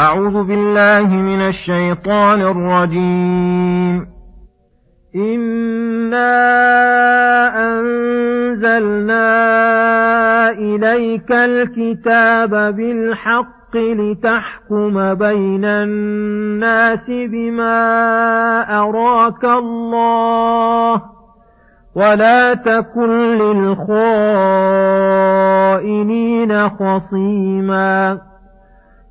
أعوذ بالله من الشيطان الرجيم. إنا أنزلنا إليك الكتاب بالحق لتحكم بين الناس بما أراك الله ولا تكن للخائنين خصيماً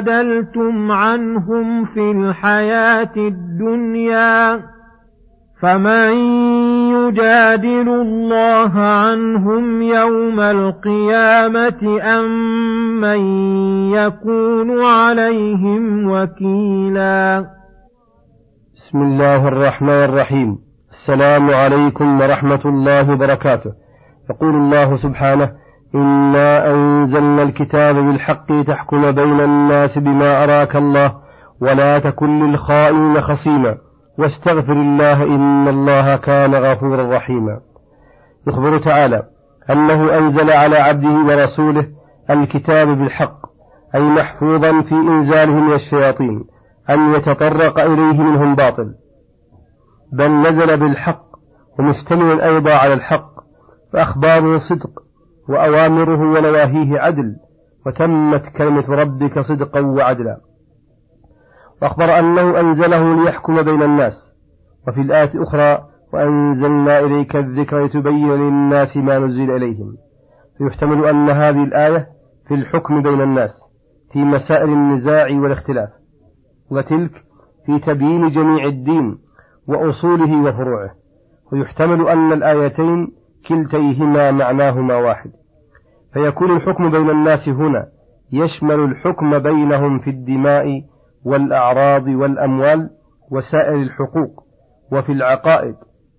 جادلتم عنهم في الحياة الدنيا فمن يجادل الله عنهم يوم القيامة أم من يكون عليهم وكيلا. بسم الله الرحمن الرحيم. السلام عليكم ورحمة الله وبركاته. يقول الله سبحانه إنا أنزلنا الكتاب بالحق تحكم بين الناس بما أراك الله ولا تكن للخائنين خصيما واستغفر الله إن الله كان غفورا رحيما. يخبر تعالى أنه أنزل على عبده ورسوله الكتاب بالحق أي محفوظا في إنزاله من الشياطين أن يتطرق إليه منهم باطل. بل نزل بالحق ومشتمل أيضا على الحق فأخباره صدق. وأوامره ونواهيه عدل وتمت كلمة ربك صدقا وعدلا. وأخبر أنه أنزله ليحكم بين الناس وفي الآية الأخرى وأنزلنا إليك الذكر لتبين للناس ما نزل إليهم. فيحتمل أن هذه الآية في الحكم بين الناس في مسائل النزاع والاختلاف وتلك في تبيين جميع الدين وأصوله وفروعه. ويحتمل أن الآيتين كلتيهما معناهما واحد. فيكون الحكم بين الناس هنا. يشمل الحكم بينهم في الدماء والأعراض والأموال وسائر الحقوق وفي العقائد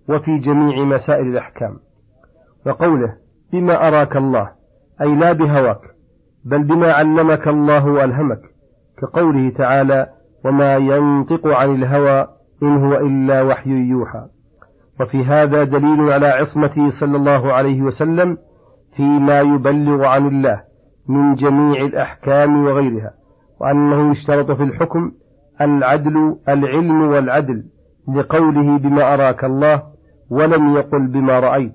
وفي جميع مسائل الأحكام. وقوله بما أراك الله أي لا بهواك بل بما علمك الله وألهمك كقوله تعالى وما ينطق عن الهوى إن هو إلا وحي يوحى وفي هذا دليل على عصمته صلى الله عليه وسلم فيما يبلغ عن الله من جميع الأحكام وغيرها وأنه يشترط في الحكم العدل العلم والعدل لقوله بما أراك الله ولم يقل بما رأيت.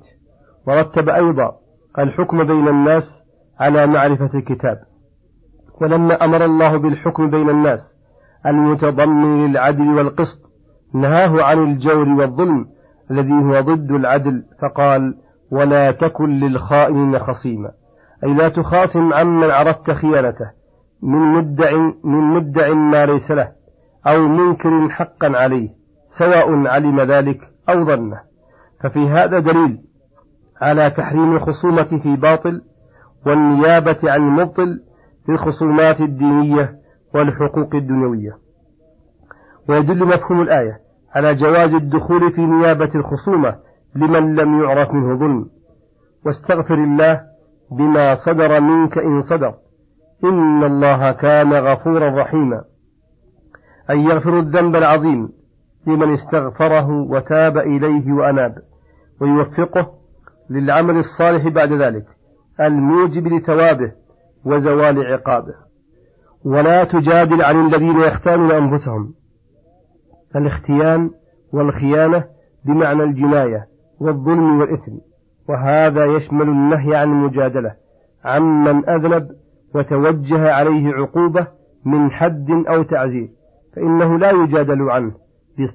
ورتب أيضا الحكم بين الناس على معرفة الكتاب. ولما أمر الله بالحكم بين الناس المتضمن للعدل والقسط نهاه عن الجور والظلم الذي هو ضد العدل فقال ولا تكن للخائنين خصيما. أي لا تخاصم عمن عرفت خيانته من مدع من مدع ما ليس له أو منكر حقا عليه سواء علم ذلك أو ظنه. ففي هذا دليل على تحريم الخصومة في باطل والنيابة عن المبطل في الخصومات الدينية والحقوق الدنيوية. ويدل مفهوم الآية على جواز الدخول في نيابة الخصومة لمن لم يعرف منه ظلم واستغفر الله بما صدر منك إن صدر. إن الله كان غفورا رحيما. أن يغفر الذنب العظيم لمن استغفره وتاب إليه وأناب ويوفقه للعمل الصالح بعد ذلك الموجب لثوابه وزوال عقابه. ولا تجادل عن الذين يختانون أنفسهم. الاختيان والخيانة بمعنى الجناية والظلم والإثم. وهذا يشمل النهي عن المجادلة. عمن أذنب وتوجه عليه عقوبة من حد أو تعزير فإنه لا يجادل عنه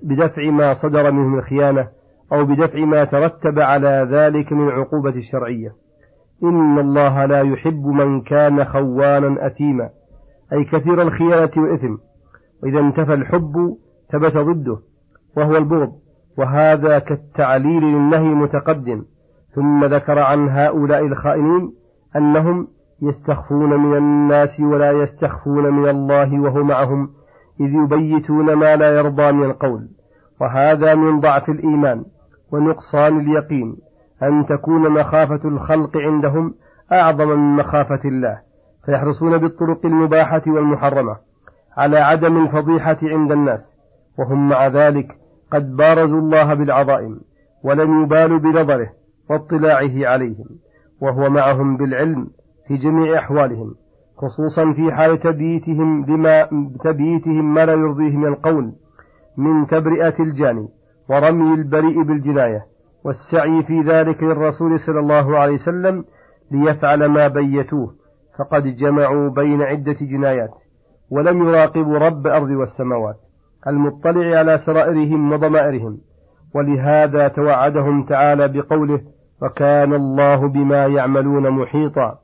بدفع ما صدر منه من خيانة أو بدفع ما ترتب على ذلك من عقوبة الشرعية. إن الله لا يحب من كان خوانا أثيما. أي كثير الخيانة والإثم. وإذا انتفى الحب ثبت ضده. وهو البغض. وهذا كالتعليل للنهي متقدم ثم ذكر عن هؤلاء الخائنين أنهم يستخفون من الناس ولا يستخفون من الله وهو معهم إذ يبيتون ما لا يرضى من القول. وهذا من ضعف الإيمان ونقصان اليقين أن تكون مخافة الخلق عندهم أعظم من مخافة الله فيحرصون بالطرق المباحة والمحرمة على عدم الفضيحة عند الناس وهم مع ذلك قد بارزوا الله بالعظائم ولم يبالوا بنظره واطلاعه عليهم وهو معهم بالعلم في جميع أحوالهم خصوصا في حال تبييتهم بما تبييتهم ما لا يرضيه من القول من تبرئة الجاني ورمي البريء بالجناية والسعي في ذلك للرسول صلى الله عليه وسلم ليفعل ما بيتوه فقد جمعوا بين عدة جنايات ولم يراقبوا رب الأرض والسماوات. المطلع على سرائرهم وضمائرهم ولهذا توعدهم تعالى بقوله وكان الله بما يعملون محيطا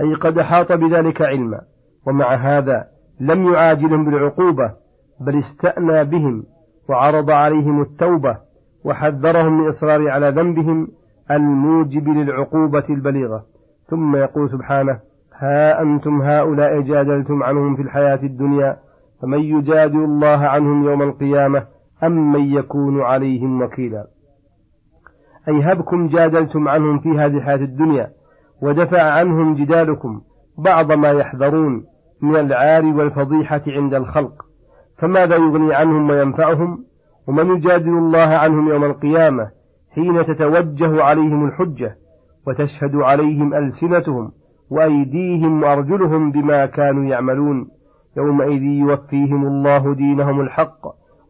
أي قد أحاط بذلك علما ومع هذا لم يعاجلهم بالعقوبة بل استأنى بهم وعرض عليهم التوبة وحذرهم من إصرار على ذنبهم الموجب للعقوبة البليغة. ثم يقول سبحانه ها أنتم هؤلاء جادلتم عنهم في الحياة الدنيا فمن يجادل الله عنهم يوم القيامة أم من يكون عليهم وكيلا. أي هبكم جادلتم عنهم في هذه الحياة الدنيا ودفع عنهم جدالكم بعض ما يحذرون من العار والفضيحة عند الخلق. فماذا يغني عنهم وينفعهم؟ ومن يجادل الله عنهم يوم القيامة حين تتوجه عليهم الحجة وتشهد عليهم ألسنتهم وأيديهم وأرجلهم بما كانوا يعملون؟ يومئذ يوفيهم الله دينهم الحق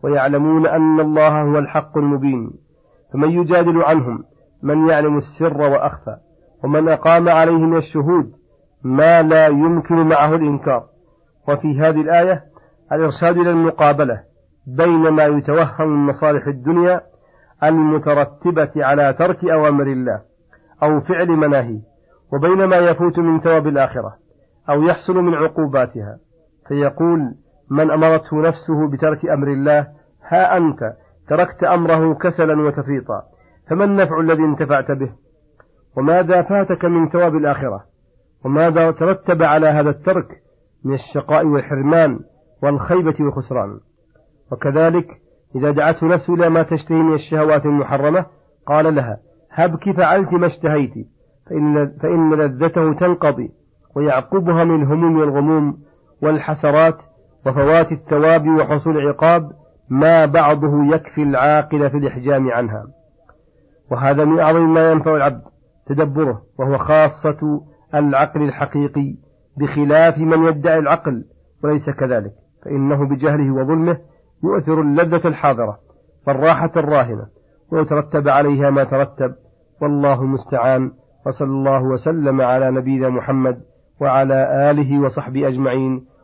ويعلمون أن الله هو الحق المبين. فمن يجادل عنهم من يعلم السر وأخفى ومن أقام عليهم الشهود ما لا يمكن معه الإنكار. وفي هذه الآية الإرشاد إلى المقابلة بين ما يتوهم من مصالح الدنيا المترتبة على ترك أوامر الله أو فعل مناهيه وبين ما يفوت من ثواب الآخرة أو يحصل من عقوباتها. فيقول من أمرته نفسه بترك أمر الله ها أنت تركت أمره كسلا وتفريطا فما النفع الذي انتفعت به؟ وماذا فاتك من ثواب الآخرة؟ وماذا ترتب على هذا الترك من الشقاء والحرمان والخيبة والخسران؟ وكذلك إذا دعته نفسه إلى ما تشتهي من الشهوات المحرمة قال لها هبك فعلت ما اشتهيت فإن, فإن لذته تنقضي ويعقبها من الهموم والغموم والحسرات وفوات الثواب وحصول العقاب ما بعضه يكفي العاقل في الإحجام عنها. وهذا من أعظم ما ينفع العبد تدبره وهو خاصة العقل الحقيقي بخلاف من يدعي العقل وليس كذلك. فإنه بجهله وظلمه يؤثر اللذة الحاضرة والراحة الراهنة ويترتب عليها ما ترتب والله المستعان وصلى الله وسلم على نبينا محمد وعلى آله وصحبه أجمعين.